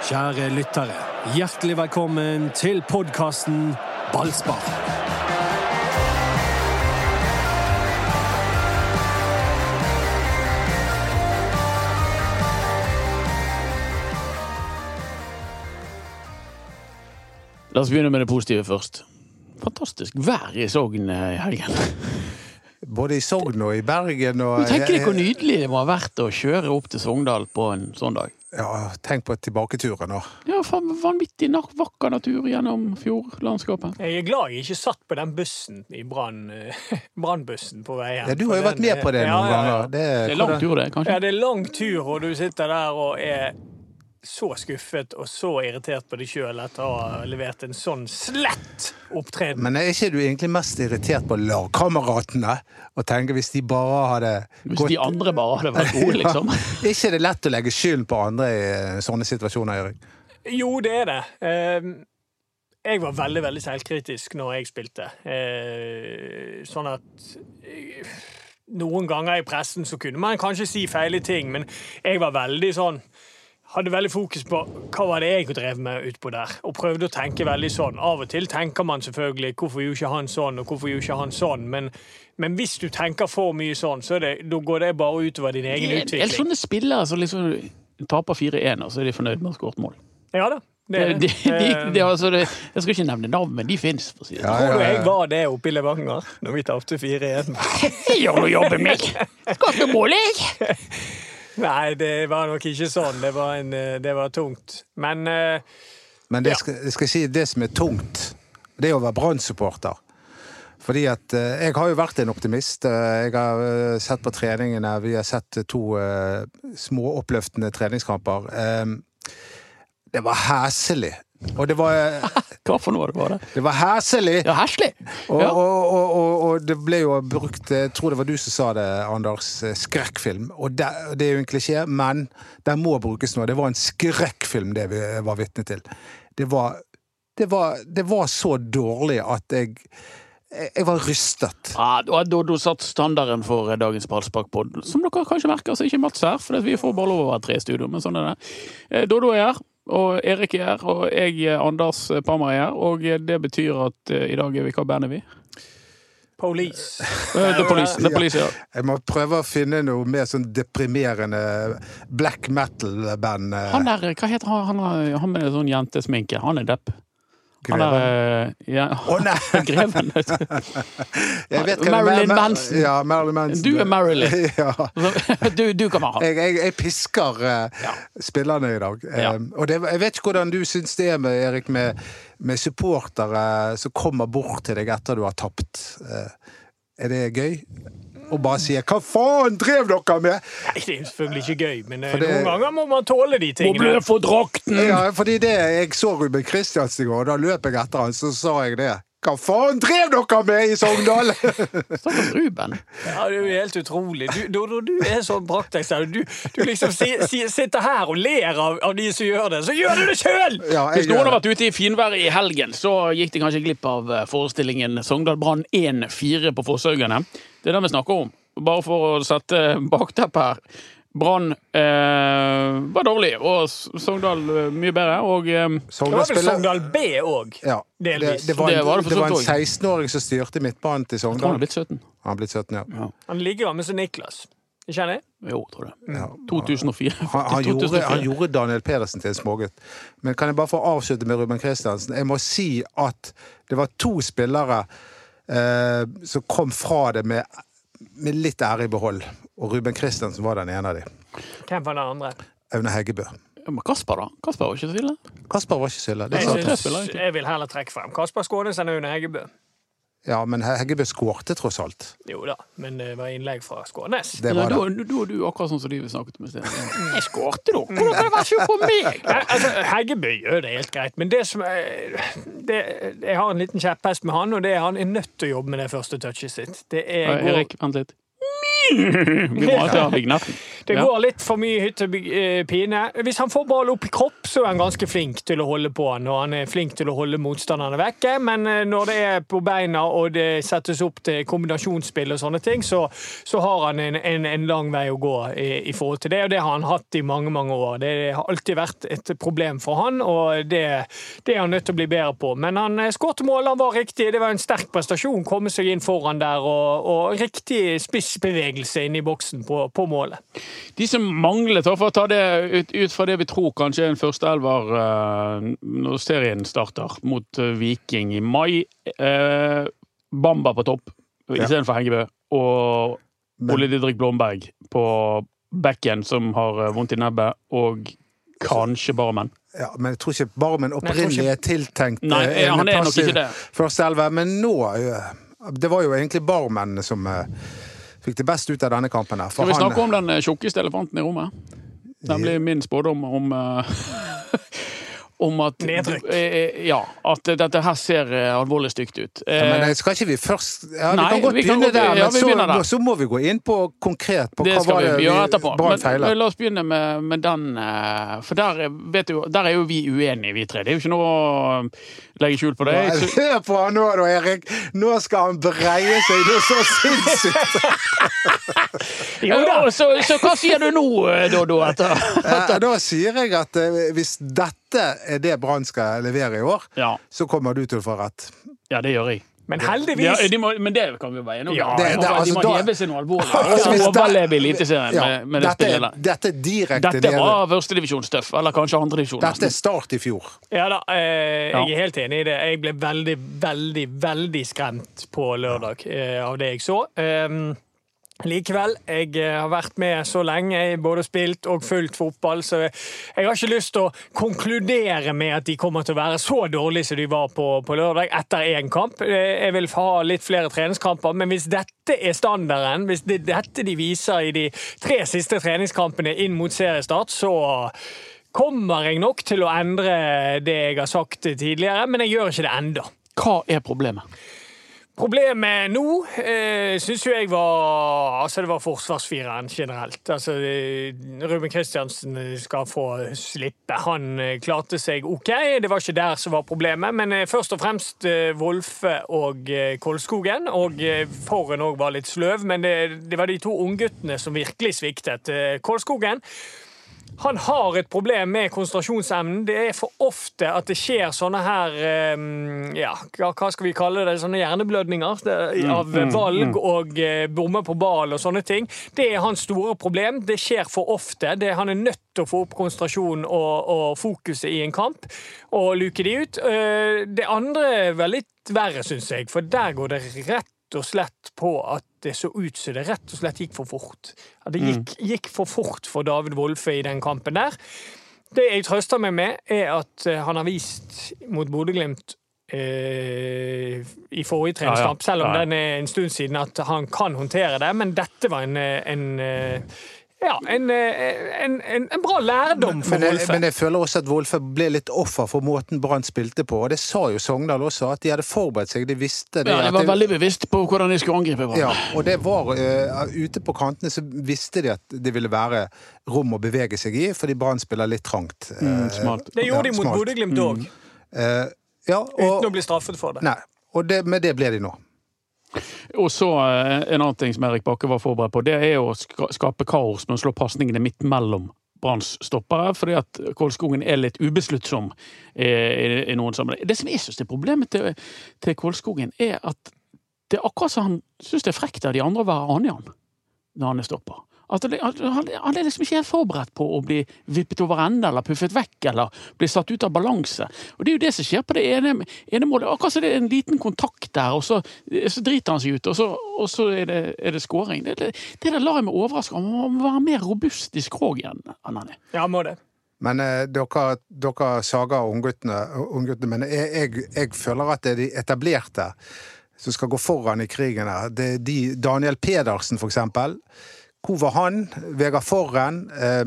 Kjære lyttere, hjertelig velkommen til podkasten Ballspar. La oss begynne med det positive først. Fantastisk vær i Sogn eh, i helgen. Både i Sogn og i Bergen. Og, Du tenker deg hvor nydelig det må ha vært å kjøre opp til Sogndal på en sånn dag. Ja, tenk på tilbaketuren nå. Ja, vanvittig vakker natur gjennom fjordlandskapet. Jeg er glad jeg ikke satt på den bussen i brann, brannbussen på vei hjem. Ja, du har jo vært med på det noen ja, ja, ja. ganger. Det, Det er lang tur, det, kanskje? Ja, det er lang tur, og du sitter der og er så skuffet og så irritert på deg sjøl etter å ha levert en sånn slett opptreden. Men er ikke du egentlig mest irritert på lagkameratene? Og tenker hvis de bare hadde Hvis de andre bare hadde vært gode, liksom. Er ikke det lett å legge skylden på andre i eh, sånne situasjoner, Erik? Jo, det er det. Eh, Jeg var veldig, veldig selvkritisk når jeg spilte. Eh, Sånn at eh, Noen ganger i pressen så kunne man kanskje si feile ting, men jeg var veldig sånn hadde veldig fokus på hva var det jeg drev med utpå der, og prøvde å tenke veldig sånn. Av og til tenker man selvfølgelig 'hvorfor gjorde ikke han sånn', og 'hvorfor gjorde ikke han sånn', men, men hvis du tenker for mye sånn, så er det, da går det bare utover din egen det, utvikling. sånne spillere som liksom taper 4-1, og så er de fornøyd med å ha skåret mål. Ja da. Det, Det, de, det. de, Eh, de, altså, det, jeg skal ikke nevne navn, men de fins. Si. Ja, sånn. Tror du jeg var det oppe i Levanger når vi tapte 4-1? Jeg gjør du jobben min! Skaper mål, jeg! Nei, det var nok ikke sånn. Det var, en, eh, det var tungt. Men uh, Men det Ja. skal, jeg skal si det som er tungt, det er å være Brann-supporter. Fordi at eh, jeg har jo vært en optimist. Jeg har sett på treningene. Vi har sett to uh, små oppløftende treningskamper. Eh, det var heslig. Og det var, Hva for noe var det? det var heslig! Ja, heslig! Og, Ja. og, og, og, det ble jo brukt Jeg tror det var du som sa det, Anders. eh, Skrekkfilm. Og det, det er jo en klisjé, men den må brukes nå. Det var en skrekkfilm, det vi var vitne til. Det var, det var, det var så dårlig at jeg jeg var rystet. Ja, da, da, da satt standarden for dagens ballsparkpod, som dere kanskje merker, så er ikke Mats her, for vi får bare lov å være tre i studio, men sånn er det. Eh, Dodo er her, og Erik er her, og jeg, Anders Pammer, er her, og det betyr at eh, i dag er vi, hva band er vi? police Eh, The Police, The Police ja. Jeg må prøve å finne noe mer sånn deprimerende black metal-band. eh, Han der, hva heter han, han, har- han med sånn jentesminke? Han er depp. Greven. er ja, oh, nei! Greven. Marilyn Mar- Manson. Ja, Marilyn Manson. Du er Marilyn. ja. Du, du kan være han. Jeg, jeg, jeg pisker uh, Ja. spillerne i dag. Eh, og det, jeg vet ikke hvordan du syns det er med, Erik, med, med supportere som kommer bort til deg etter du har tapt. Uh, er det gøy? Og bare sier 'hva faen drev dere med'? Nei, det er selvfølgelig ikke gøy, men eh, det- noen ganger må man tåle de Må tingene. blø for drakten! Ja, fordi det, Jeg så Ruben Kristiansen i går, og da løp jeg etter han, så sa jeg det. Hva faen drev dere med i Sogndal?! Stakkars Ruben. Ja, det er jo helt utrolig. Du, du, du er så prakteksempel. Du, du liksom si, si, sitter her og ler av, av de som gjør det, så gjør du det sjøl! ja, Hvis noen har vært ute i finværet i helgen, så gikk de kanskje glipp av eh, forestillingen Sogndal Brann 1-4 på Fosshaugane. Det er det vi snakker om. Bare for å sette bakteppet her. Brann eh, var dårlig, og Sogndal eh, mye bedre. Og eh, Det var vel Sogndal B òg. Ja, det, Delvis. det, var en, Det var det var en 16-åring som styrte midtbanen til jeg tror han Sogndal. er blitt 17. Han er blitt 17, ja. Han ligger med som Niklas. Ikke han det? Jo, tror jeg. ja. 2004. Han, han, gjorde, han gjorde Daniel Pedersen til en smågutt. Men kan jeg bare få avslutte med Ruben Kristiansen? Jeg må si at det var to spillere eh, som kom fra det med, med litt ære i behold. Og Ruben Christensen var den ene av dem. Hvem var den andre? Aune Heggebø. Ja, men Kasper, da? Kasper var ikke så ille. Kasper var ikke så ille. Det Jeg, synes, jeg vil heller trekke frem Kasper Skånes enn Aune Heggebø. Ja, men Heggebø skårte tross alt. Jo da, men det var innlegg fra Skånes. Det var det. da er du akkurat sånn som de vi snakket om i sted. Jeg skårte, da! Hvordan kan det være sånn på meg? Altså, Heggebø gjør det helt greit, men det som er, det, jeg har en liten kjepphest med han, og det er han er nødt til å jobbe med det første touchet sitt. Det er Erik, vent litt. Vi må ha vignetten. Det går litt for mye hytt og eh, pine. Hvis han får ball opp i kropp, så er han ganske flink til å holde på han, og han er flink til å holde motstanderne vekke. Men eh, når det er på beina og det settes opp til kombinasjonsspill og sånne ting, så, så har han en, en, en lang vei å gå i, i forhold til det, og det har han hatt i mange, mange år. Det har alltid vært et problem for han, og det, det er han nødt til å bli bedre på. Men han skåret skårte mål, han var riktig. Det var en sterk prestasjon. Komme seg inn foran der, og, og riktig spissbevegelse inn i boksen på, på målet. De som manglet, for å ta det ut, ut fra det vi tror kanskje er en førsteelver uh, når serien starter, mot eh, Viking i mai. eh, Bamba på topp Ja. istedenfor Hengebø, og Men- Ole Didrik Blomberg på bekken, som har eh, vondt i nebbet, og kanskje Barmen. Ja, men jeg tror ikke Barmen opprinnelig er tiltenkt Nei, eh, han er nok ikke det. første elve, men nå eh, Det var jo egentlig Barmen som eh, fikk det best ut av denne kampen. her. for Skal vi han- om den eh, tjukkeste elefanten i rommet? Nemlig min spådom om eh, Om at Nedrykk. eh, Ja. At dette her ser eh, alvorlig stygt ut. Ja, men Eh, eh, skal ikke vi først Ja, Nei, vi kan godt vi kan begynne der, men ja, så, der. så må vi gå inn på konkret på det hva var det vi gjøre etterpå. Brann Men, feilet. la oss begynne med, med den. eh, For der, er- vet du, der er jo vi uenige, vi tre. Det er jo ikke noe å legge skjul på det. Hør på han nå, da, Erik! Nå skal han breie seg! Det er så sinnssykt! Jo da. Så, så hva sier du nå, eh? Etter? Eh, Da sier jeg at eh, hvis dette er det Brann skal levere i år, Ja, så kommer du til å få rett. ja, det gjør jeg. Men Ja, heldigvis de må, men det kan vi jo være enige om. Ja, de må, det- altså, må seg noe alvorlig. Altså, hvis det- overleve Eliteserien Ja, med, med det dette, spillet er, dette er direkte Dette var førstedivisjonstøff, eller kanskje andredivisjon. Dette er start i fjor. Ja da, eh, jeg er helt enig i det. Jeg ble veldig, veldig, veldig skremt på lørdag eh, av det jeg så. Um, Likevel, jeg eh, har vært med så lenge, både spilt og fulgt fotball, så jeg har ikke lyst til å konkludere med at de kommer til å være så dårlige som de var på, på lørdag etter én kamp. Eh, Jeg vil ha litt flere treningskamper, men hvis dette er standarden, hvis det er dette de viser i de tre siste treningskampene inn mot seriestart, så kommer jeg nok til å endre det jeg har sagt tidligere, men jeg gjør ikke det ennå. Hva er problemet? Problemet nå eh, syns jo jeg var Altså, det var forsvarsfireren generelt. Altså, eh, Ruben Kristiansen skal få slippe. Han eh, klarte seg OK. Det var ikke der som var problemet, men eh, først og fremst eh, Wolfe og eh, Kolskogen. Og eh, Forren òg var litt sløv, men det, det var de to ungguttene som virkelig sviktet. Eh, Kolskogen han har et problem med konsentrasjonsevnen. Det er for ofte at det skjer sånne her eh, Ja, hva skal vi kalle det? Sånne hjerneblødninger av valg og bommer på ball og sånne ting. Det er hans store problem. Det skjer for ofte. Det, han er nødt til å få opp konsentrasjonen og, og fokuset i en kamp og luke de ut. Eh, Det andre er litt verre, syns jeg, for der går det rett og slett på at det så ut som det rett og slett gikk for fort. At det gikk, gikk for fort for David Wolfe i den kampen der. Det jeg trøster meg med, er at eh, han har vist mot Bodø-Glimt eh, i forrige treningskamp, selv om den er en stund siden, at han kan håndtere det. Men dette var en, eh, en eh, ja, en, eh, en, en, en bra lærdom for Men men, Wolfe. men jeg føler også at Wolfe ble litt offer for måten Brann spilte på. Og det sa jo Sogndal også, at de hadde forberedt seg. De visste det. Ja, at De var veldig bevisst på hvordan de skulle angripe Brann. Ja, og det var uh, Ute på kantene så visste de at det ville være rom å bevege seg i, fordi Brann spiller litt trangt. eh, Mm, smalt. Det gjorde de mot. Bodø-Glimt òg, eh, ja, uten å bli straffet for det. nei, og det, med det ble de nå. Og så eh, en annen ting som Erik Bakke var forberedt på, det er å skape kaos med å slå pasningene midt mellom Branns stoppere, fordi at Kolskogen er litt ubesluttsom i, noen sammenheng. Det som jeg syns er problemet til, til Kolskogen, er at det er akkurat som han syns det er frekt av de andre å være annen når han er stopper. At han, han er liksom ikke helt forberedt på å bli vippet over ende eller puffet vekk eller bli satt ut av balanse. Og Det er jo det som skjer på det ene, ene målet. Akkurat som det er en liten kontakt der, og så, så driter han seg ut, og så, og så er, det, er det scoring. Det, det, det der lar jeg meg overraske. Han må være mer robust i skroget enn enn han er. Ja, må det. Men eh, dere, dere sager ungguttene, ungguttene, men jeg, jeg, jeg føler at det er de etablerte som skal gå foran i krigen her. Det er de, Daniel Pedersen, for eksempel. Hvor var han? Vegard Forren. Eh,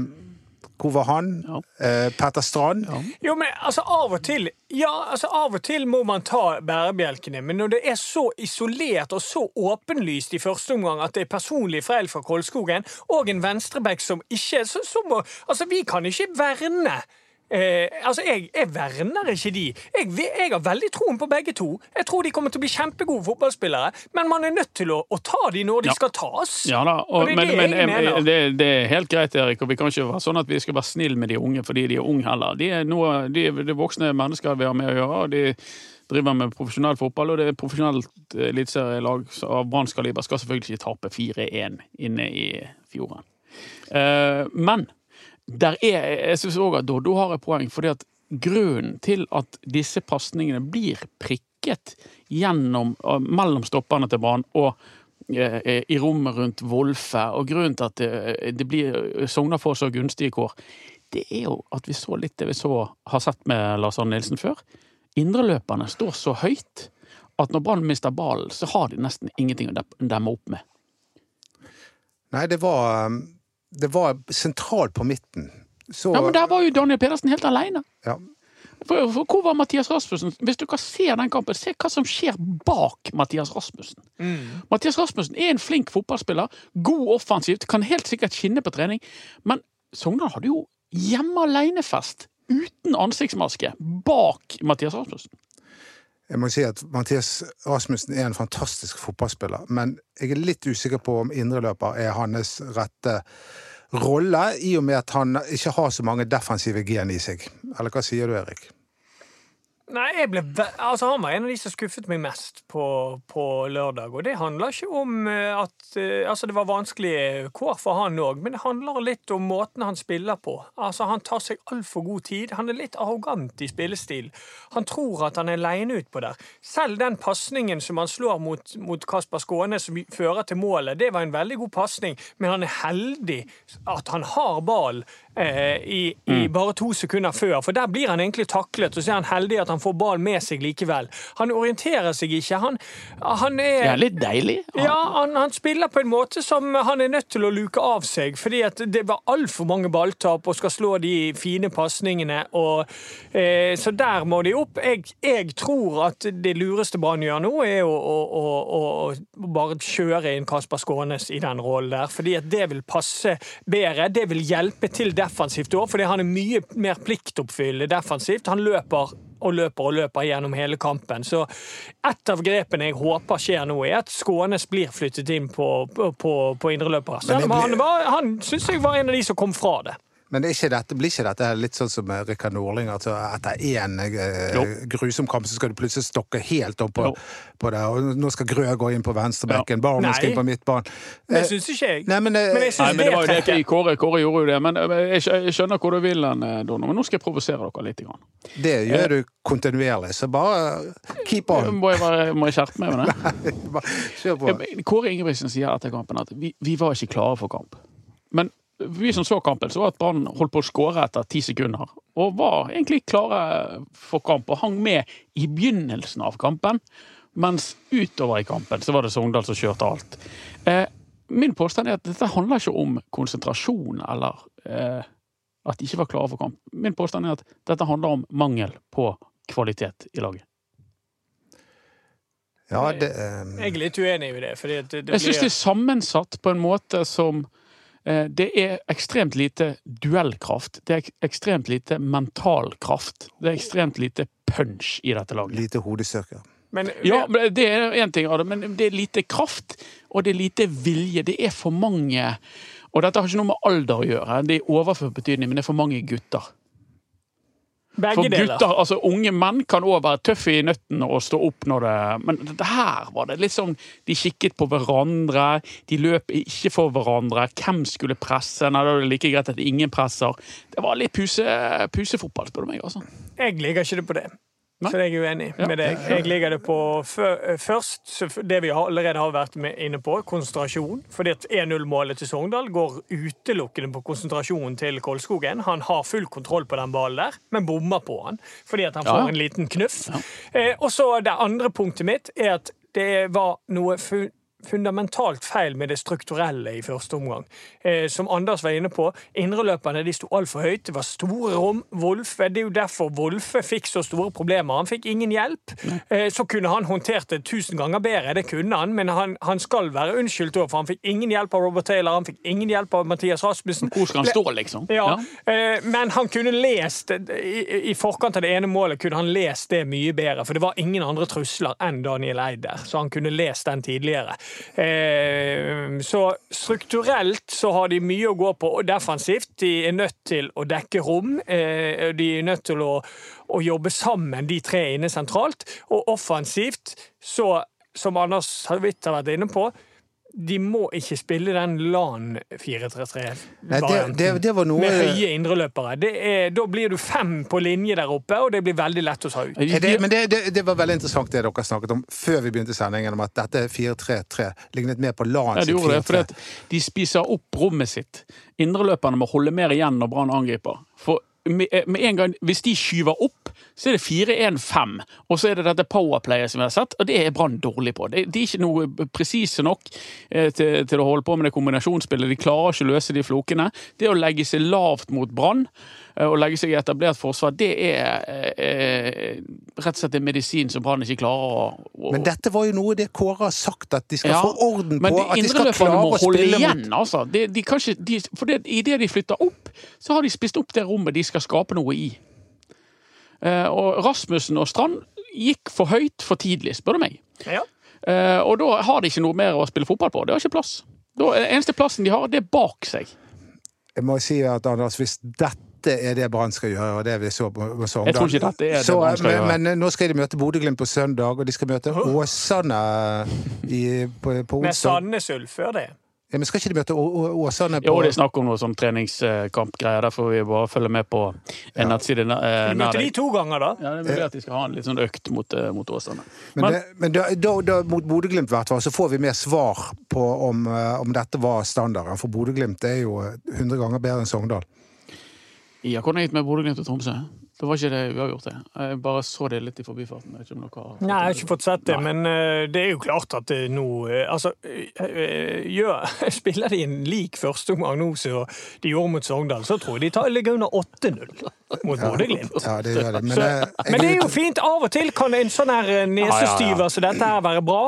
Hvor var han? Ja. Eh, Petter Strand? Ja. Jo, men altså, av og til Ja, altså, av og til må man ta bærebjelkene, men når det er så isolert og så åpenlyst i første omgang at det er personlig feil fra Kolskogen, og en venstreback som ikke så, så må Altså, vi kan ikke verne Eh, altså, jeg, jeg verner ikke de. Jeg, jeg har veldig troen på begge to. Jeg tror de kommer til å bli kjempegode fotballspillere, men man er nødt til å, å ta de når de Ja. skal tas. Ja da, og, Og det er men, det men jeg mener. det, det er helt greit, Erik. Og vi kan ikke være sånn at vi skal være snille med de unge fordi de er unge heller. De er, noe, de det er voksne mennesker vi har med å gjøre. og de driver med profesjonell fotball, og det er profesjonelt eh, eliteserielag av Branns kaliber skal selvfølgelig ikke tape 4-1 inne i fjorden. Eh, men der er, jeg syns òg at Doddo har et poeng, fordi at grunnen til at disse pasningene blir prikket gjennom, mellom stopperne til banen og eh, i rommet rundt Wolfe, og grunnen til at det, det blir Sogna får så gunstige kår, det er jo at vi så litt det vi så, har sett med Lars Arne Nilsen før. Indreløperne står så høyt at når Brann mister ballen, så har de nesten ingenting å demme opp med. Nei, det var, det var sentralt på midten. Så Ja, Men der var jo Daniel Pedersen helt alene. ja. For, for hvor var Mathias Rasmussen? Hvis dere ser den kampen, se hva som skjer bak Mathias Rasmussen. Mathias Rasmussen er en flink fotballspiller, god offensivt, kan helt sikkert skinne på trening, men Sogndal hadde jo hjemme alene-fest uten ansiktsmaske bak Mathias Rasmussen. Jeg må si at Mathias Rasmussen er en fantastisk fotballspiller, men jeg er litt usikker på om indreløper er hans rette rolle, i og med at han ikke har så mange defensive gen i seg. Eller hva sier du, Erik? Nei, ble altså, Han var en av de som skuffet meg mest på, på lørdag. Og det handler ikke om eh, at eh, Altså, det var vanskelige kår for han òg, men det handler litt om måten han spiller på. Altså, Han tar seg altfor god tid. Han er litt arrogant i spillestil. Han tror at han er aleine utpå der. Selv den pasningen som han slår mot, mot Kasper Skåne, som fører til målet, det var en veldig god pasning, men han er heldig at han har ballen eh, i, i bare to sekunder før, for der blir han egentlig taklet, og så er han heldig at han får ball med seg likevel. Han orienterer seg ikke. Han, han er Det er litt deilig. ja, han, han spiller på en måte som han er nødt til å luke av seg, fordi at det var altfor mange balltap og skal slå de fine pasningene. Eh, så der må de opp. Jeg, jeg tror at det lureste Brann gjør nå, er å, å, å, å bare kjøre inn Kasper Skånes i den rollen der, fordi at det vil passe bedre. Det vil hjelpe til defensivt òg, fordi han er mye mer pliktoppfyllende defensivt. Han løper og løper og løper gjennom hele kampen. Så et av grepene jeg håper skjer nå, er at Skånes blir flyttet inn på, på, på indreløpere. Men Selv om han, var, han syns jeg var en av de som kom fra det. Men ikke dette, blir ikke dette litt sånn som Rikard Norling? Altså etter én eh, grusom kamp, så skal du plutselig stokke helt opp på, på det. Og nå skal Grø gå inn på venstrebekken, Barmen Nei. skal inn på midtbanen. Det Eh, syns ikke jeg. Nei, men, eh, Men jeg Nei, men det var jo det til Kåre, Kåre gjorde jo det. Men eh, jeg jeg skjønner hvor du vil hen, eh, Men nå skal jeg provosere dere litt. Grann. det gjør du kontinuerlig, så bare keep on. Må jeg, være- må jeg skjerpe meg med det? Bare Kjør på. Kåre Ingebrigtsen sier etter kampen at vi, vi var ikke klare for kamp. Men vi som så kampen, så var at Brann holdt på å skåre etter ti sekunder. Og var egentlig klare for kamp og hang med i begynnelsen av kampen. Mens utover i kampen så var det Sogndal som kjørte alt. Eh, min påstand er at dette handler ikke om konsentrasjon eller eh, at de ikke var klare for kamp. Min påstand er at dette handler om mangel på kvalitet i laget. Ja, det um... Jeg er litt uenig i det. Fordi at det, blir... Jeg syns det er sammensatt på en måte som eh, Det er ekstremt lite duellkraft. Det er ekstremt lite mental kraft. Det er ekstremt lite punch i dette laget. lite hodestyrke. men, Ja, det er én ting av det, men det er lite kraft, og det er lite vilje. Det er for mange Og dette har ikke noe med alder å gjøre, det er overført betydning, men det er for mange gutter. Begge For deler. altså Unge menn kan òg være tøffe i nøttene og stå opp når det Men det her var det liksom De kikket på hverandre, de løp ikke for hverandre. Hvem skulle presse? Nei, da er det like greit at ingen presser. Det var litt puse, pusefotball, spør du meg. altså. Jeg liker ikke det på det. Nei. Så jeg er uenig Ja. med deg. Jeg ligger det på først det vi allerede har vært inne på, konsentrasjon. Fordi at 1-0-målet til Sogndal går utelukkende på konsentrasjonen til Kolskogen. Han har full kontroll på den ballen der, men bommer på han fordi at han får ja. en liten knuff. Eh, og så det andre punktet mitt er at det var noe fundamentalt feil med det strukturelle i første omgang. Eh, som Anders var inne på, indreløperne de sto altfor høyt. Det var store rom. Wolfe, Det er jo derfor Wolfe fikk så store problemer. Han fikk ingen hjelp. Eh, så kunne han håndtert det tusen ganger bedre, det kunne han, men han, han skal være unnskyldt òg, for han fikk ingen hjelp av Robert Taylor, han fikk ingen hjelp av Mathias Rasmussen. Hvor skal han stå, liksom? Ja, eh, Men han kunne lest i, I forkant av det ene målet kunne han lest det mye bedre, for det var ingen andre trusler enn Daniel Eider, så han kunne lest den tidligere. Eh, Så strukturelt så har de mye å gå på, og defensivt. De er nødt til å dekke rom. eh, De er nødt til å, å jobbe sammen, de tre inne sentralt. Og offensivt, så, som Anders har vært inne på, de må ikke spille den LAN Nei, det, 4-3-3-varianten. det, det var noe Med høye indreløpere. Det er, da blir du fem på linje der oppe, og det blir veldig lett å ta ut. Det, men det, det, det var veldig interessant det dere snakket om før vi begynte sendingen, om at dette 4-3-3 lignet mer på LAN Ja, de sitt gjorde det, 4-3. fordi at de spiser opp rommet sitt. Indreløperne må holde mer igjen når Brann angriper. For med, med en gang, Hvis de skyver opp, så er det 4-1-5, og så er det dette powerplayet som vi har sett, og det er Brann dårlig på. De er ikke noe presise nok eh, til å holde på med det kombinasjonsspillet. De klarer ikke å løse de flokene. Det å legge seg lavt mot Brann eh, og legge seg i etablert forsvar, det er eh, rett og slett en medisin som Brann ikke klarer å, å Men dette var jo noe det Kåre har sagt, at de skal Ja, få orden på. At de skal klare å spille igjen, mot altså. De, de kan ikke, de, for det, idet de flytter opp, så har de spist opp det rommet de skal skape noe i. Eh, og Rasmussen og Strand gikk for høyt for tidlig, spør du meg. Ja. Eh, og da har de ikke noe mer å spille fotball på. Det har ikke plass. Da, eneste plassen de har, det er bak seg. Jeg må si at Anders, hvis dette er det Brann skal gjøre, og det vi så på Sogndal Jeg tror ikke dette er det så, Brann skal men, gjøre. Men nå skal de møte Bodø-Glimt på søndag, og de skal møte Åsane i, på, på Med onsdag. Sandnes Ulf før det. Ja, men skal ikke de møte Åsane på Jo, det er snakk om noe sånn treningskampgreier. Der får vi bare følge med på en nettside eh, De møter de to ganger, da. Ja, det er mulig at de skal ha en litt sånn økt mot, eh, mot Åsane. Men, Men- det, men da, da, da, mot Bodø-Glimt i hvert fall, så får vi mer svar på om, eh, om dette var standarden. For Bodø-Glimt er jo 100 ganger bedre enn Sogndal. Ja, hvordan gikk det med Bodø-Glimt og Tromsø? Det var ikke det uavgjort, det. Jeg bare så det litt i forbifarten. Jeg ikke om dere har Nei, jeg har ikke fått sett det, Nei. men eh, det er jo klart at det nå eh, Altså, eh, eh, gjør, spiller de en lik førsteomgang nå som de gjorde mot Sogndal, så tror jeg de tar, ligger under 8-0 mot Bodø-Glimt. Ja, det gjør det. Men, jeg- men det er jo fint. Av og til kan en sånn her nesestyver Ja, ja, som dette her være bra.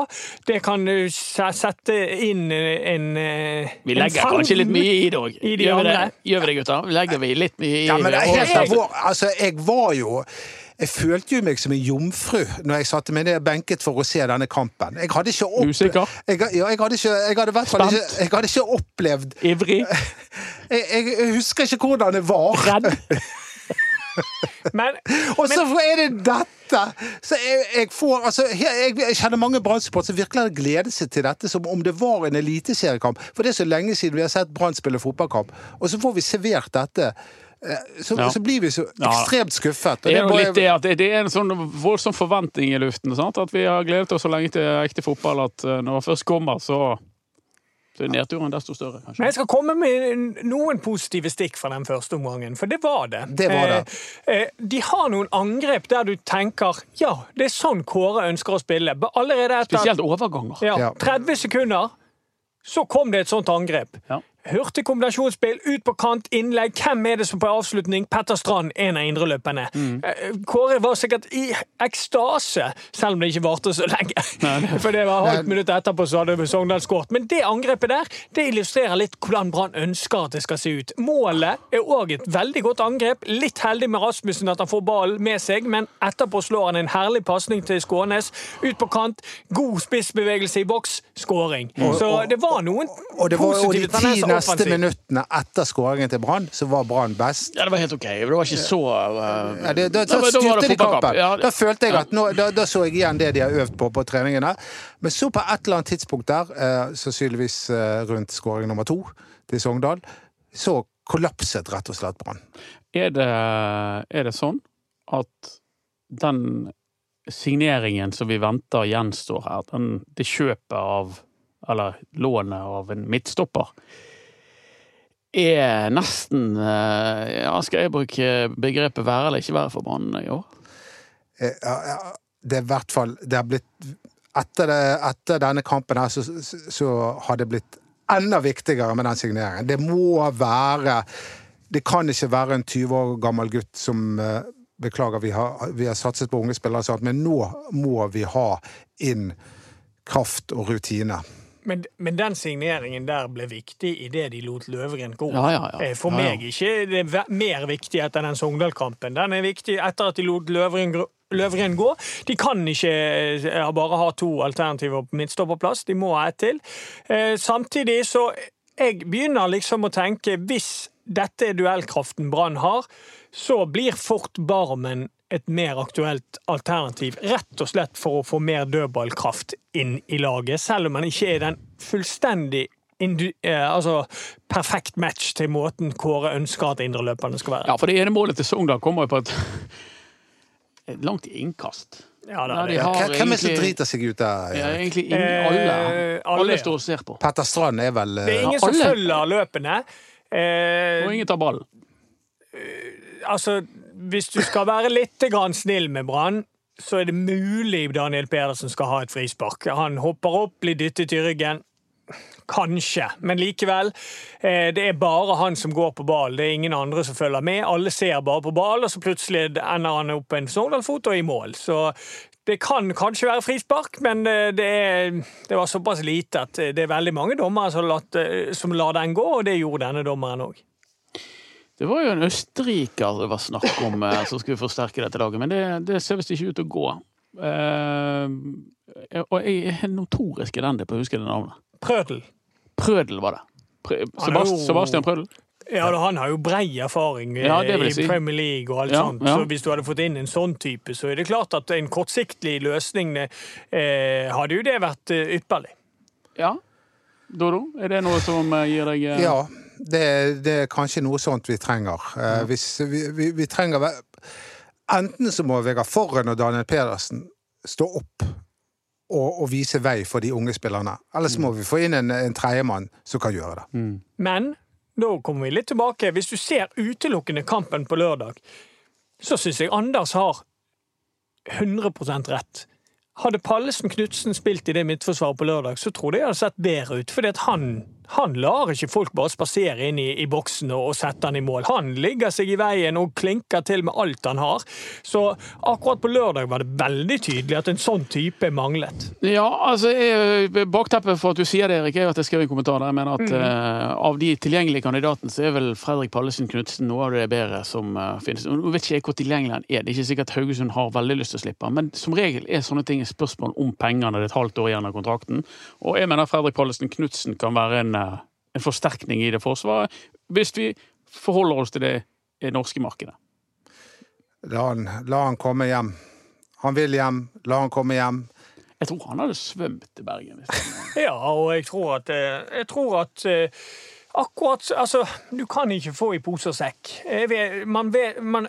Det kan sette inn en, en Vi legger en kanskje litt mye i det òg. de Gjør, vi det? andre. Gjør vi det, gutter? Legger vi litt mye i Ja, men det er helt. Altså, jeg var jo jeg følte jo meg som en jomfru når jeg satte meg ned benket for å se denne kampen. Jeg hadde ikke opp... Usikker? Jeg, ja, jeg hadde ikke, jeg hadde Spent? ikke, jeg hadde ikke opplevd Ivrig? jeg, jeg husker ikke hvordan det var. Redd? Men, Og så er det dette! Så jeg, jeg får altså Jeg, jeg kjenner mange Brann-supportere som virkelig har gledet seg til dette som om det var en eliteseriekamp. For det er så lenge siden vi har sett Brann spille fotballkamp, og så får vi servert dette. Eh, Så, Ja. så blir vi så Ja. ekstremt skuffet. og Det er jo bare- litt det at det det er en sånn voldsom forventning i luften. Sant? At vi har gledet oss så lenge til ekte fotball at eh, når det først kommer, så, så er nedturen desto større, kanskje. Men jeg skal komme med noen positive stikk fra den første omgangen, for det var det. Det var det. Eh, eh, De har noen angrep der du tenker ja, det er sånn Kåre ønsker å spille. Allerede etter Spesielt overganger. Ja. 30 sekunder så kom det et sånt angrep. Ja. Hurtig kombinasjonsspill, ut på kant, innlegg. Hvem er det som på avslutning? Petter Strand, en av indreløperne. Mm. Eh, Kåre var sikkert i ekstase, selv om det ikke varte så lenge. For det var halvt minutt etterpå så hadde Sogndal skåret. Men det angrepet der det illustrerer litt hvordan Brann ønsker at det skal se ut. Målet er òg et veldig godt angrep. Litt heldig med Rasmussen at han får ballen med seg, men etterpå slår han en herlig pasning til Skånes. Ut på kant, god spissbevegelse i boks, skåring. Så det var noen Og det var jo positive ti tendenser neste minuttene etter skåringen til Brann, så var Brann best. Ja, det var helt OK. Det var ikke så uh, Ja, det, da, Da- da styrte de kampen. Ja, Da følte jeg at nå, da, da så jeg igjen det de har øvd på på treningene. Men så på et eller annet tidspunkt der, uh, sannsynligvis uh, rundt skåring nummer to til Sogndal, så kollapset rett og slett Brann. Er det, er det sånn at den signeringen som vi venter gjenstår her, den, det kjøpet av Eller lånet av en midtstopper, er nesten eh, Ja, skal jeg bruke begrepet være eller ikke være for Brann i år? Eh, Det er i hvert fall Det har blitt etter, det, etter denne kampen her, så, så har det blitt enda viktigere med den signeringen. Det må være Det kan ikke være en 20 år gammel gutt som eh, Beklager, vi har, vi har satset på unge spillere, men nå må vi ha inn kraft og rutine. Men, men den signeringen der ble viktig idet de lot Løvgren gå. Ja, ja, ja. Eh, For meg ikke det er mer viktig etter den Sogndal-kampen. Den er viktig etter at de lot Løvgren, gå. Løvgren gå. De kan ikke eh, bare ha to alternativer på midtstopperplass, de må ha ett til. Eh, Samtidig så jeg begynner liksom å tenke hvis dette er duellkraften Brann har, så blir fort Barmen et mer aktuelt alternativ. Rett og slett for å få mer dødballkraft inn i laget, selv om han ikke er den fullstendig indu, eh, altså, perfekt match til måten Kåre ønsker at indreløperne skal være. Ja, for det ene målet til Sogndal kommer jo på et, et langt innkast. Ja, da, Ja, de det. har Hvem er det som driter seg ut der? Ja, egentlig ingen, Eh, alle. alle, Alle står og ser på. Petter Strand er vel det er eh, ingen som alle. følger løpene. Eh, Og ingen tar ballen. altså, hvis du skal være litt snill med Brann, så er det mulig Daniel Pedersen skal ha et frispark. Han hopper opp, blir dyttet i ryggen. Kanskje, men likevel. Eh, det er bare han som går på ball. Det er ingen andre som følger med. Alle ser bare på ball, og så plutselig ender han opp en Sogndal-fot og i mål. Så det kan kanskje være frispark, men eh, det, er, det var såpass lite at det er veldig mange dommere som, eh, som lar den gå, og det gjorde denne dommeren òg. Det var jo en østerriker det var snakk om eh, som skulle forsterke dette laget, men det, det ser visst ikke ut til å gå. Eh, og jeg er notorisk elendig på å huske det navnet. Prødel. Prødel var det. Prø Han Sebast jo- Sebastian Prødel? Ja, da, Han har jo brei erfaring eh, Ja, i si. Premier League og alt Ja, sånt. ja. Så hvis du hadde fått inn en sånn type, så er det klart at en kortsiktig løsning eh, hadde jo det vært ypperlig. Ja. Dodo, er det noe som gir deg eh, Ja, det, det er kanskje noe sånt vi trenger. Eh, hvis vi, vi, vi trenger Enten så må Vegard Forren og Daniel Pedersen stå opp og, og vise vei for de unge spillerne. Eller så må vi få inn en, en tredjemann som kan gjøre det. Men da kommer vi litt tilbake. Hvis du ser utelukkende kampen på lørdag, så syns jeg Anders har 100% rett. Hadde Pallesen Knutsen spilt i det midtforsvaret på lørdag, så tror jeg det hadde sett bedre ut. Fordi at han, han lar ikke folk bare spasere inn i, i boksen og, og sette han i mål. Han ligger seg i veien og klinker til med alt han har. Så akkurat på lørdag var det veldig tydelig at en sånn type manglet. Ja, altså Bakteppet for at du sier det, Erik, er jo at jeg skrev en kommentar der. Jeg mener at eh, av de tilgjengelige kandidatene, så er vel Fredrik Pallesen Knutsen noe av det bedre som uh, finnes. Nå vet ikke jeg hvor tilgjengelig han er. Det er ikke sikkert Haugesund har veldig lyst til å slippe han. Men som regel er sånne ting et spørsmål om pengene. Det er et halvt år igjen av kontrakten. Og jeg mener Fredrik Pallesen Knutsen kan være en, en forsterkning i det forsvaret, hvis vi forholder oss til det i det norske markedet. La han, la han komme hjem. Han vil hjem. La han komme hjem. Jeg tror han hadde svømt til Bergen. Hvis Ja, og jeg tror at, eh, jeg tror at eh, akkurat Altså, du kan ikke få i pose og sekk. Man, man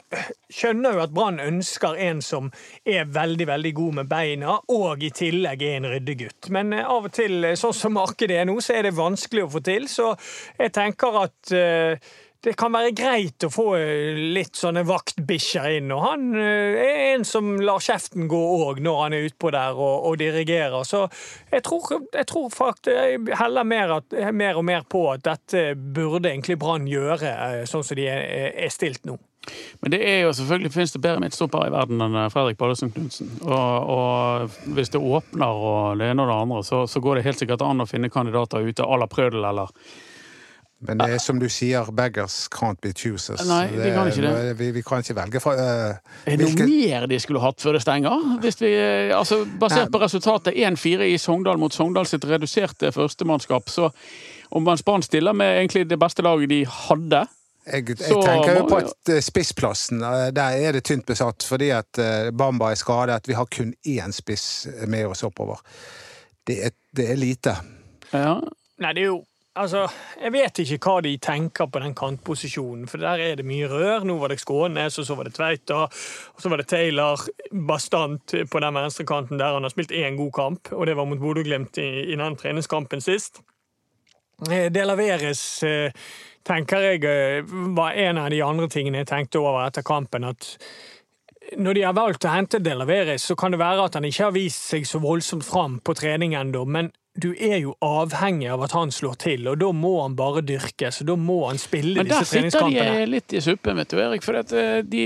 skjønner jo at Brann ønsker en som er veldig, veldig god med beina, og i tillegg er en ryddegutt. Men eh, av og til, eh, sånn som markedet er nå, så er det vanskelig å få til. Så jeg tenker at eh, det kan være greit å få eh, litt sånne vaktbikkjer inn. Og han eh, er en som lar kjeften gå òg når han er utpå der og, og dirigerer. Så jeg tror, jeg tror faktisk jeg heller mer, at, mer og mer på at dette burde egentlig Brann gjøre, eh, sånn som de er, er stilt nå. Men det er jo selvfølgelig finnes det bedre midtstoppere i verden enn Fredrik Pallesen Knutsen. Og, og hvis det åpner og det ene og det andre, så, så går det helt sikkert an å finne kandidater ute à la Prødel eller Men det er som du sier, beggars can't be choosers. Nei, de kan ikke det. Vi, vi kan ikke velge fra uh, Er det noe mer de skulle hatt før det stenger? Hvis vi, eh, altså, basert på resultatet 1-4 i Sogndal mot Sogndal sitt reduserte førstemannskap, så om man Brann stiller med egentlig det beste laget de hadde Jeg, jeg Så tenker jo på at eh, spissplassen, der er det tynt besatt fordi at Bamba er skadet. Vi har kun én spiss med oss oppover. Det er, det er lite. ja, Nei, det er jo Altså, Jeg vet ikke hva de tenker på den kantposisjonen, for der er det mye rør. Nå var det Skånes, og så var det Tveita, og så var det Taylor bastant på den venstrekanten der han har spilt én god kamp, og det var mot Bodø-Glimt i, i den treningskampen sist. Det Delaveres eh, tenker jeg eh, var en av de andre tingene jeg tenkte over etter kampen. At når de har valgt å hente Delaveres, så kan det være at han ikke har vist seg så voldsomt fram på trening ennå, men du er jo avhengig av at han slår til, og da må han bare dyrkes, og da må han spille Men der sitter treningskampene. de litt i suppen, vet du, Erik. For eh, de,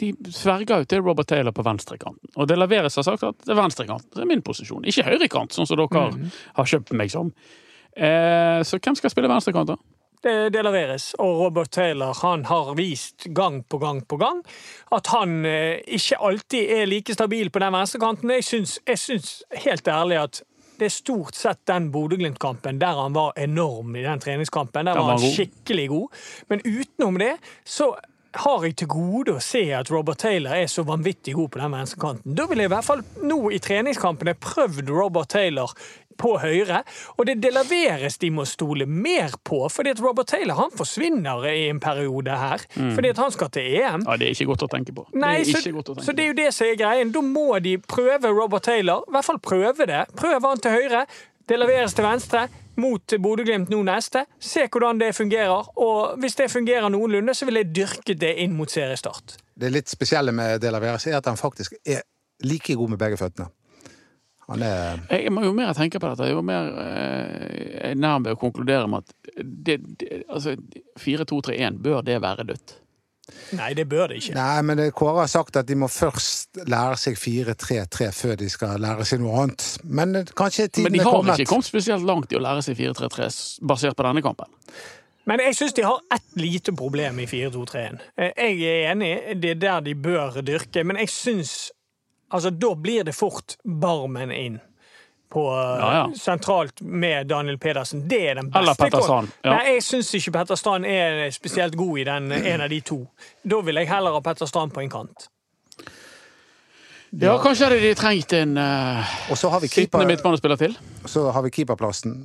de sverger jo til Robert Taylor på venstrekanten. Og det leveres har sagt at det er venstrekant. Det er min posisjon. Ikke høyrekant, sånn som dere Mhm. har kjøpt meg som. Eh, så hvem skal spille venstrekant, da? Det, det leveres. Og Robert Taylor han har vist gang på gang på gang at han eh, ikke alltid er like stabil på den venstrekanten. Jeg syns, jeg syns helt ærlig at det er stort sett den Bodø-Glimt-kampen der han var enorm i den treningskampen. Der var han skikkelig god. Men utenom det så har jeg til gode å se at Robert Taylor er så vanvittig god på den venstrekanten. Da ville jeg i hvert fall nå i treningskampene prøvd Robert Taylor på høyre, og det delaveres de må stole mer på, fordi at Robert Taylor han forsvinner i en periode her, fordi at han skal til EM. Ja, Det er ikke godt å tenke på. Nei, det så, tenke så det er jo det som er greien. Da må de prøve Robert Taylor. I hvert fall prøve det. Prøv han til høyre. Det leveres til venstre mot Bodø-Glimt nå neste. Se hvordan det fungerer. Og hvis det fungerer noenlunde, så vil jeg dyrke det inn mot seriestart. Det litt spesielle med De La Veres er at han faktisk er like god med begge føttene. Han er Jeg må jo mer tenke på dette, jo mer eh, jeg er nær ved å konkludere med at det, det, altså, 4-2-3-1, bør det være dødt? Nei, det bør det ikke. Nei, men Kåre har sagt at de må først lære seg 4-3-3 før de skal lære seg noe annet. Men eh, kanskje Men de er har kommet. ikke kommet spesielt langt i å lære seg 4-3-3 basert på denne kampen. Men jeg syns de har ett lite problem i 4-2-3-en. Eh, Jeg er enig, det er der de bør dyrke, men jeg syns Altså, da blir det fort Barmen inn. På, eh, Ja, ja. Sentralt med Daniel Pedersen. Det er den beste. Eller Petter Strand, ja. Nei, jeg syns ikke Petter Strand er spesielt god i den, en av de to. Da vil jeg heller ha Petter Strand på en kant. Ja, kanskje hadde de trengt en uh, Og så har vi sittende keeper, midtbanespiller til. så har vi keeperplassen.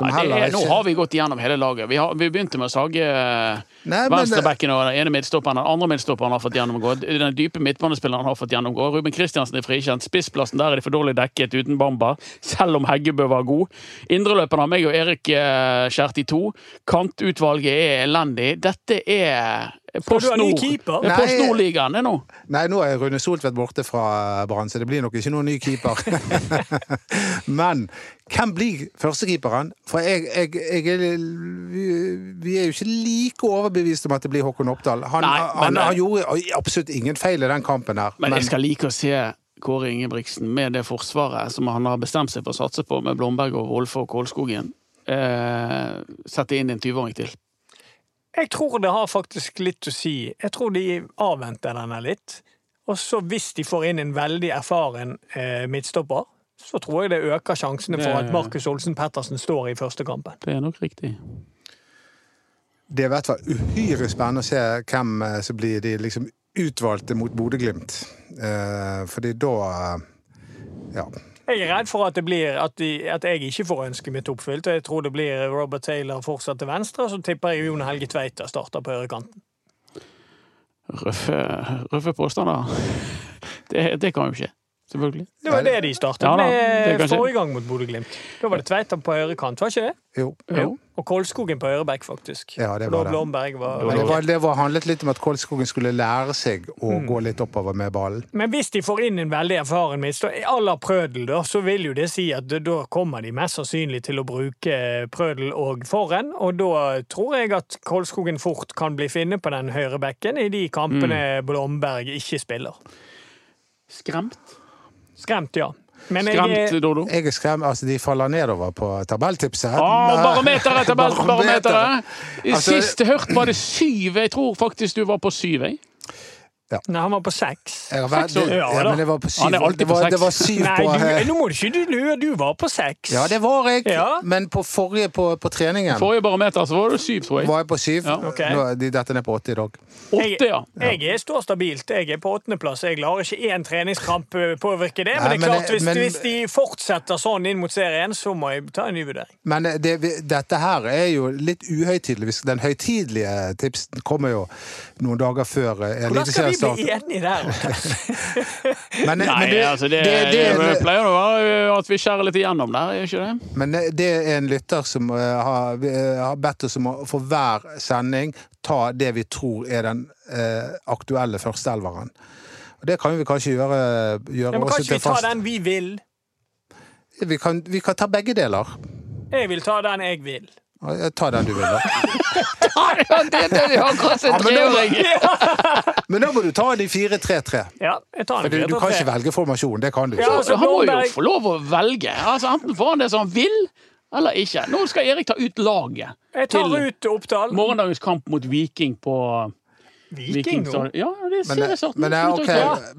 Ja, er, nå har vi gått igjennom hele laget. Vi, har, vi begynte med å sage eh, venstrebekken og den ene midtstopperen. Den andre midtstopperen har fått gjennomgå. Den dype midtbanespilleren har fått gjennomgå. Ruben Kristiansen er frikjent. Spissplassen der er de for dårlig dekket uten Bamba, selv om Heggebø var god. Indreløperen har meg og Erik uh, skåret i to. Kantutvalget er elendig. Dette er Post du Nord. keeper? Det er nå. Nei, nå er Rune Soltvedt borte fra Brann, så det blir nok ikke noen ny keeper. Men hvem blir førstekeeperen? For jeg, jeg, jeg er, vi, er jo ikke like overbevist om at det blir Håkon Oppdal. Han, Nei, han, men- han gjorde absolutt ingen feil i den kampen her. Men jeg skal like å se Kåre Ingebrigtsen med det forsvaret som han har bestemt seg for å satse på, med Blomberg og Wolfe og Kålskogen, eh, sette inn en 20-åring til. Jeg tror det har faktisk litt å si. Jeg tror de avventer denne litt. Og så hvis de får inn en veldig erfaren eh, midtstopper, så tror jeg det øker sjansene for at Markus Olsen Pettersen står i første kampen. Det er nok riktig. Det er i hvert fall uhyre spennende å se hvem eh, som blir de liksom utvalgte mot Bodø-Glimt. Eh, fordi da eh, Ja. Jeg er redd for at, blir, at, de, at jeg ikke får ønsket mitt oppfylt. Jeg tror det blir Robert Taylor fortsatt til venstre, og så tipper jeg Jon Helge Tveita starter på høyrekanten. Røffe, røffe påstander. Det, det kan jo skje. Selvfølgelig. Det var det de startet Ja med forrige gang mot Bodø-Glimt. Da var det Tveita på høyrekant, var ikke det? Jo. Jo. Og Kolskogen på høyreback, faktisk. Ja, det var det. Blomberg var det, var, det var handlet litt om at Kolskogen skulle lære seg å gå litt oppover med ballen. Men hvis de får inn en veldig erfaren mist, à la Prødel, da, så vil jo det si at da- da kommer de mest sannsynlig til å bruke Prødel og Forren. Og da tror jeg at Kolskogen fort kan bli finne på den høyre bekken i de kampene Blomberg ikke spiller. Skremt? Skremt, ja. Men Skremt, jeg, Dodo? Jeg er skremt, altså De faller nedover på tabelltipset. Nei. barometeret! Tabellbarometeret! Altså- Sist hørt var det syv. Jeg tror faktisk du var på syv. Jeg. Nei, han var på seks. Jeg har Seks år. ja, Ja, men det var på syv. Han er alltid det, på seks. det var syv Nei, på du, eh, nå må du ikke du lure. Du var på seks. Ja, det var jeg. Ja. Men på forrige på, på treningen Forrige barometer så var det syv, tror jeg. var jeg på syv. Ja. Okay. Nå de dette ned på åtte i dag. Åtte, ja. Jeg er står stabilt. Jeg er på åttendeplass. Jeg lar ikke én treningskamp eh, påvirke det. Men det er klart, det- hvis, men- hvis de fortsetter sånn inn mot serien, så må jeg ta en ny vurdering. Men det, dette her er jo litt uhøytidelig. Den høytidelige tipsen kommer jo noen dager før eh, Eliteserien bli starter. enige der? Men, Nei, men, det, altså det, det, det, det, er- pleier å være at vi skjærer litt igjennom der, gjør ikke det? men det er en lytter som eh, har, eh, har bedt oss om å for hver sending ta det vi tror er den eh, aktuelle førsteelveren. Og det kan vi kanskje gjøre, gjøre Ja, men kan kanskje vi ta den vi vil? Vi kan, vi kan ta begge deler. Jeg vil ta den jeg vil. Ja, tar den du vil, da. Ja, det, det akkurat som en men da- treåring! Men da må du ta de 4-3-3. Ja, jeg tar For den du, du kan ikke velge formasjon. Det kan du Ja, ikke. altså, Han må jo få lov å velge. Altså, enten får han det som han vil, eller ikke. Nå skal Erik ta ut laget Jeg tar til ut Oppdal. morgendagens kamp mot Viking på Viking nå? Ja, det ser jeg sånn men, eh, ok,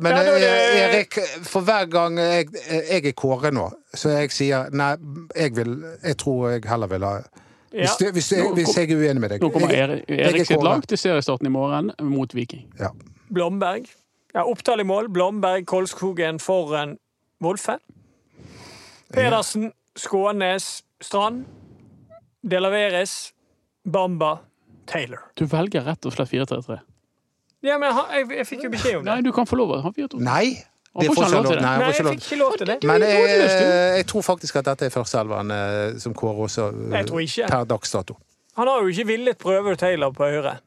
men Ja, eh, Erik, for hver gang jeg, jeg er Kåre nå, så jeg sier nei, jeg vil Jeg tror jeg heller vil ha Ja. Hvis, du, hvis, du, Nå hvis jeg er uenig med deg. Nå kommer Erik, er Erik sitt lag til seriestarten i morgen mot Viking. Ja. Blomberg. Ja, opptall i mål. Blomberg, Kolskogen foran Wolfe. Pedersen, Skånes, Strand. Delaveres, Bamba, Taylor. Du velger rett og slett 4-3-3. Ja, men jeg, jeg, jeg fikk jo beskjed om det. Nei, du kan få lov å ha 4-2. Nei! Det får ikke lov til det. Nei, jeg fikk ikke lov til det. Men jeg, jeg tror faktisk at dette er førsteelveren eh, som kårer også eh, per dags dato. Han har jo ikke villet prøve Taylor på høyre.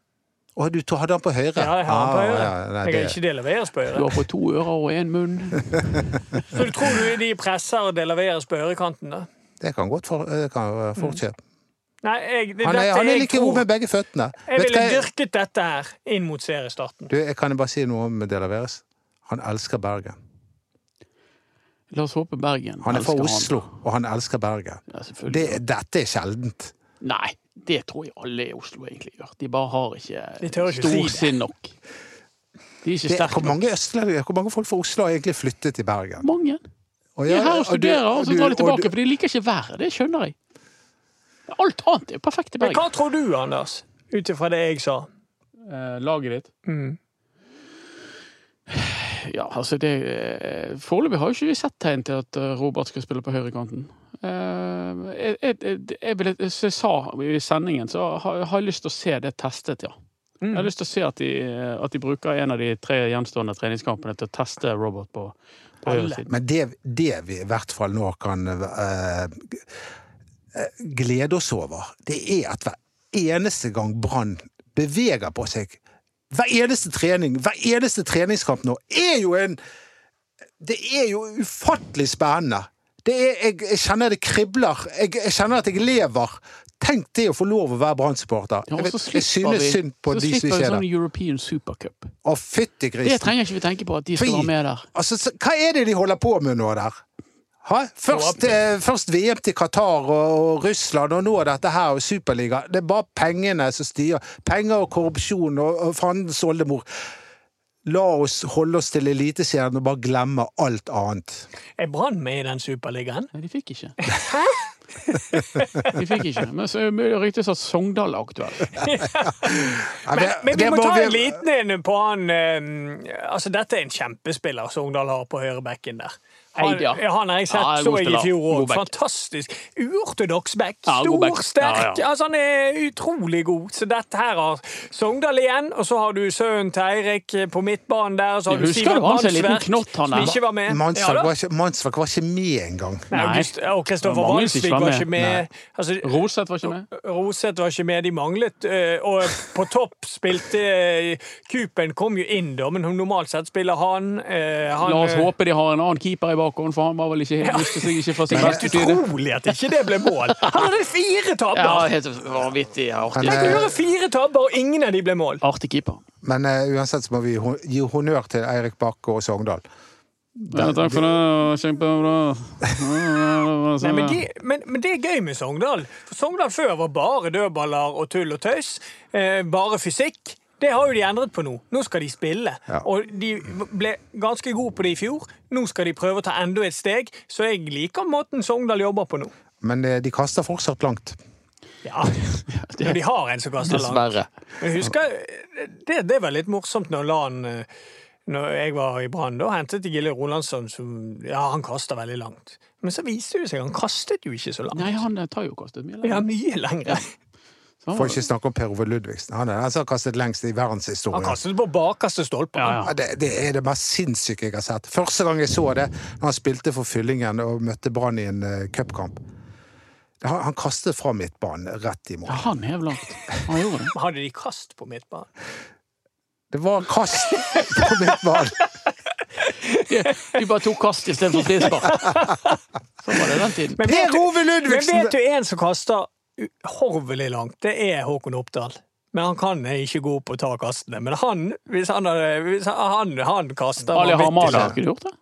Å, du hadde han på høyre? Ja, jeg har han på Ah, høyre. ja, nei, Jeg det- har ikke Delaveres på høyre. Du har på to ører og én munn. Så du tror du de presser Delaveres på høyrekanten, da? Det kan godt for, det kan fort skje. Nei, jeg, det, Han er, dette han er like god med begge føttene. Jeg ville dyrket dette her inn mot seriestarten. Du, jeg kan bare si noe om Delaveres. Han elsker Bergen. La oss håpe Bergen Han er fra Oslo, Oslo, og han elsker Bergen. Ja. Det, dette er sjeldent. Nei, det tror jeg alle i Oslo egentlig gjør. De bare har ikke ikke storsinn nok. De er ikke Det, sterke hvor, nok. mange østlendinger, hvor mange folk fra Oslo har egentlig flyttet til Bergen? Mange. Og De er her og studerer, og så du- drar de tilbake, du- for de liker ikke været. Det skjønner jeg. Alt annet er jo perfekt i Bergen. Men hva tror du, Anders? Ut ifra det jeg sa. Eh, laget ditt? Mm. Ja, altså det eh, Foreløpig har jo ikke vi sett tegn til at eh, Robert skal spille på høyrekanten. Eh, jeg, jeg, jeg, jeg, vil- jeg sa i sendingen, så har har jeg lyst til å se det testet, ja. Jeg har lyst til å se at de, at de bruker en av de tre gjenstående treningskampene til å teste Robert på, på høyresiden. Men det, det vi i hvert fall nå kan eh, glede oss over, det er at hver eneste gang Brann beveger på seg Hver eneste trening, hver eneste treningskamp nå, er jo en Det er jo ufattelig spennende. Det er, jeg, jeg kjenner det kribler. Jeg, jeg kjenner at jeg lever. Tenk det å få lov å være Brann-supporter. Ja, jeg, så synes vi, synd på så de som slipper vi en sånn. European Supercup. Å, fytti Det trenger ikke vi tenke på at de skal være med der. Altså, hva er det de holder på med nå der? Ha? Først, eh, først VM til Qatar og, og Russland, og nå er dette her og Superliga. Det er bare pengene som styrer. Penger og korrupsjon og, og fandens oldemor. La oss holde oss til Eliteserien og bare glemme alt annet. Er Brann med i den superligaen? Nei, de fikk ikke. de fikk ikke. Men så ryktes at Sogndal er aktuell. ja. Men, det- men vi må ta en liten en på han um, Altså, dette er en kjempespiller Sogndal har på høyrebekken der. Han, ja. han har jeg sett Ja, så jeg i fjor òg. Fantastisk. Uortodoks back. Ja, god back. Stor, sterk. Ja, ja. Altså, han er utrolig god. Så dette her har Sogndal igjen. Og så har du sønnen til Eirik på midtbanen der. Og så har du husker Sivert var sånn Mannsverk, knott, han som der. ikke var med. Mannsverk Ja, var, ikke- var ikke med engang. Og Kristoffer var Walsvik var var med. ikke med. Altså, Roseth var ikke med. Roseth var ikke med, de manglet. eh, Og på topp spilte eh, Kupen kom jo inn, da, men normalt sett spiller han. eh, han La oss håpe de har en annen keeper i bakhånd, for han var vel ikke, viste seg ikke fra Det sin er helt beste side. utrolig at ikke det ble mål! Han hadde fire Ja, tabber! helt vanvittig artig. Tenk å gjøre fire tabber, og ingen av de ble mål! Artig keeper. Men uh, uansett så må vi gi honnør til Eirik Bakke og Sogndal. Ja, takk for det. Kjempebra. Nei, men, de, men, men det er gøy med Sogndal. For Sogndal før var bare dødballer og tull og tøys. Eh, bare fysikk. Det har jo de endret på nå. Nå skal de spille. Ja. Og de ble ganske gode på det i fjor. Nå skal de prøve å ta enda et steg. Så jeg liker måten Sogndal jobber på nå. Men eh, de kaster fortsatt langt. Ja, Når de har en som kaster langt. Dessverre. Men jeg husker, det, det var litt morsomt når LAN eh, når jeg var i Brann. Da hentet de Gille Rolandsson som Ja, han kaster veldig langt. Men så viste det seg han kastet jo ikke så langt. Nei, han eh, tar jo kastet mye Ja, mye lenger. For var- ikke snakke om Per Ove Ludvigsen. Han er den som har kastet lengst i Han verdenshistorien. kastet på bakerste stolpe. Ja, ja. Det, det er det mest sinnssyke jeg har sett. Første gang jeg så det, når han spilte for Fyllingen og møtte Brann i en uh, cupkamp. Han, han kastet fra midtbanen rett i mål. Ja, han hev langt. Han gjorde det. Hadde de kast på midtbanen? Det var kast på midtbanen! De, bare tok kast istedenfor frispark. Sånn var det den tiden. Men Per vet, du, men Ludvigsen! vet du en som kaster uhorvelig langt? Det er Håkon Oppdal. Men han kan ikke gå opp og ta kastene. Men han, hvis han, hadde, hvis han, han kaster Ali Hamada har ikke gjort det.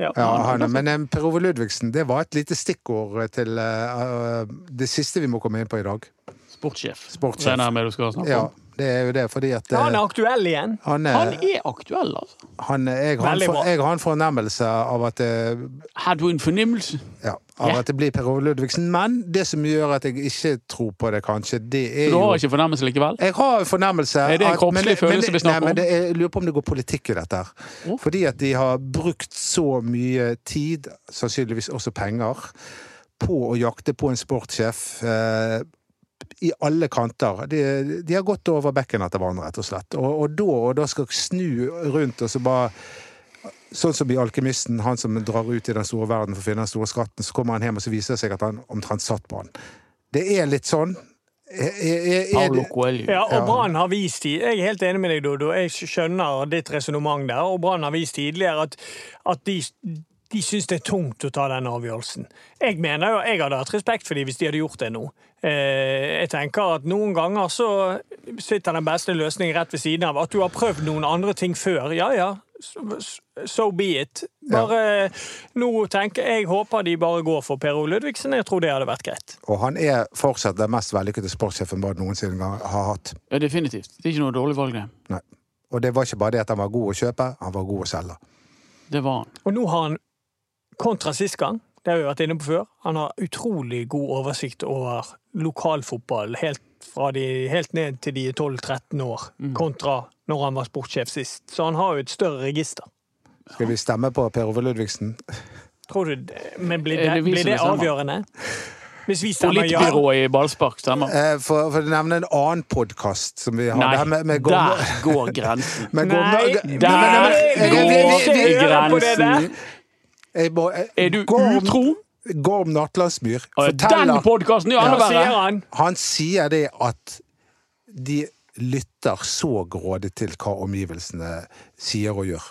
Ja. Ja, han, men eh, Per Ove Ludvigsen, det var et lite stikkord til eh, eh, det siste vi må komme inn på i dag. Sportssjef. Sportssjef. Regner jeg med du skal snakke Ja, det er jo det, fordi at han eh, er aktuell igjen. han, Han er, er aktuell, altså. han, jeg, har en Veldig for, bra. jeg har en fornemmelse av at du en fornemmelse? ja, av Ja. at det blir Per Ove Ludvigsen. Men det som gjør at jeg ikke tror på det, kanskje, det er jo Du har ikke fornemmelse likevel? Jeg har fornemmelse Er det en kroppslig følelse vi snakker om? nei, men det Jeg lurer på om det går politikk i dette. her. Fordi at de har brukt så mye tid, sannsynligvis også penger, på å jakte på en sportssjef eh, i alle kanter. De, de har gått over bekken etter hverandre, rett og slett. Og, og da, og da skal snu rundt og så bare Sånn som i Alkymisten, han som drar ut i den store verden for å finne den store skatten, så kommer han hjem og så viser det seg at han omtrent satt på han. Det er litt sånn. Er, er, er, det-. Ja, og Brann har vist. Jeg er helt enig med deg, Dodo. Jeg skjønner ditt resonnement der. Og Brann har vist tidligere at, at de, de syns det er tungt å ta den avgjørelsen. Jeg mener jo, jeg hadde hatt respekt for dem hvis de hadde gjort det nå. Eh, jeg tenker at noen ganger så sitter den beste løsningen rett ved siden av. At du har prøvd noen andre ting før. Ja ja, so, be it. Bare nå tenker jeg håper de bare går for Per O. Ludvigsen. Jeg tror det hadde vært greit. Og han er fortsatt den mest vellykkede sportssjefen Brann noensinne har hatt. Ja, definitivt. Det er ikke noe dårlig valg, det. Nei. Og det var ikke bare det at han var god å kjøpe, han var god å selge. Det var han. Og nå har han, kontra sist gang, det har vi vært inne på før, han har utrolig god oversikt over lokalfotball helt, fra de, helt ned til de er 12-13 år, kontra når han var sportssjef sist. Så han har jo et større register. Skal vi stemme på Per Ove Ludvigsen? Tror du, det- men blir Er det, blir det avgjørende? Hvis vi stemmer ja Politbyrået i ballspark stemmer. Eh, For, for å nevne en annen podkast som vi har Nei, med, med der går grensen. Nei, der Men- men- men- vi- vi- vi- går grensen. Er du utro? Gorm Natlandsmyr forteller Den podkasten Ja, ja, sier han? Han sier det at de lytter så grådig til hva omgivelsene sier og gjør.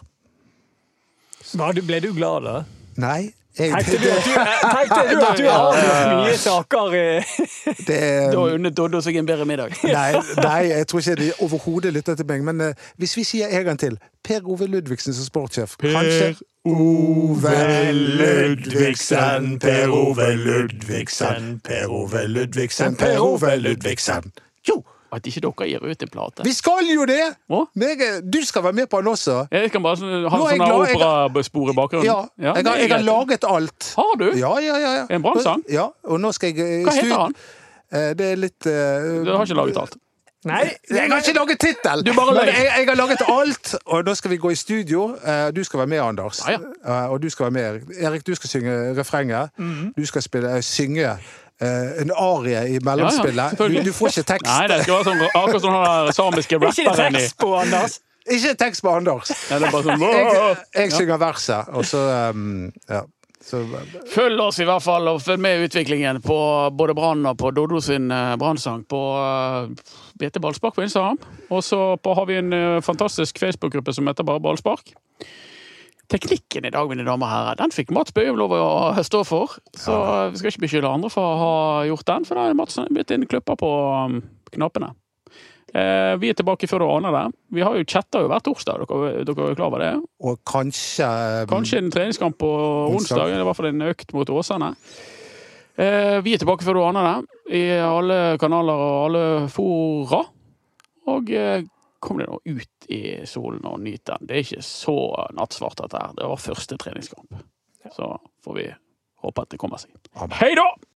Ble du glad da? Nei, Tenkte du at du, tenkte du, at du har mye saker det, Da unnet Doddo seg en bedre middag. Nei, nei, jeg tror ikke de overhodet lytter til meg. Men uh, hvis vi sier en gang til Per Ove Ludvigsen som sportssjef Kanskje Ove Ludvigsen, Per Ove Ludvigsen, Per Ove Ludvigsen, Per Ove Ludvigsen. Jo, At ikke dere gir ut en plate. vi skal jo det! Meg, du skal være med på den også. Jeg kan bare ha er sånn operaspor i bakgrunnen. Ja, jeg, har, jeg har laget alt. Har du? Ja, ja, ja. ja. En brannsang? Ja, og nå skal jeg eh, Hva heter han? Eh, Det er litt uh, Du har ikke laget alt. Nei, Jeg har ikke laget tittel! Jeg, jeg har laget alt, og nå skal vi gå i studio. Eh, Du skal være med, Anders. Ja, ja. Og du skal være med, Erik. Erik, du skal synge refrenget. Mhm. Du skal spille, synge eh, en arie i mellomspillet. Ja, ja, du får ikke tekst. Nei, det skal være sånn akkurat som den samiske er ikke rapperen i tekst på, Anders? Ikke tekst på Anders. Nei, det er bare sånn Jeg, jeg synger verset, og så um, Ja. Så, Følg oss i hvert fall, og følg med i utviklingen på både Brann og på Dodo sin eh, brannsang på uh, BT Ballspark på Instagram. Og så har vi en fantastisk Facebook-gruppe som heter bare Ballspark. Teknikken i dag, mine damer og herrer, den fikk Mats Bøhum lov å stå for. Så vi skal ikke beskylde andre for å ha gjort den, for da er Mats blitt inn klipper på um, knappene. Eh, vi er tilbake før du aner det. Vi har jo chatta hver torsdag, dere, dere er klar over det? og kanskje um, Kanskje en treningskamp på Onsdag. onsdag, i hvert fall en økt mot Åsane. Eh, vi er tilbake før du aner det, i alle kanaler og alle fora. Og eh, kom deg nå ut i solen og nyt den. Det er ikke så nattsvart, dette her. Det var første treningskamp. Så får vi håpe at det kommer seg. Hei da!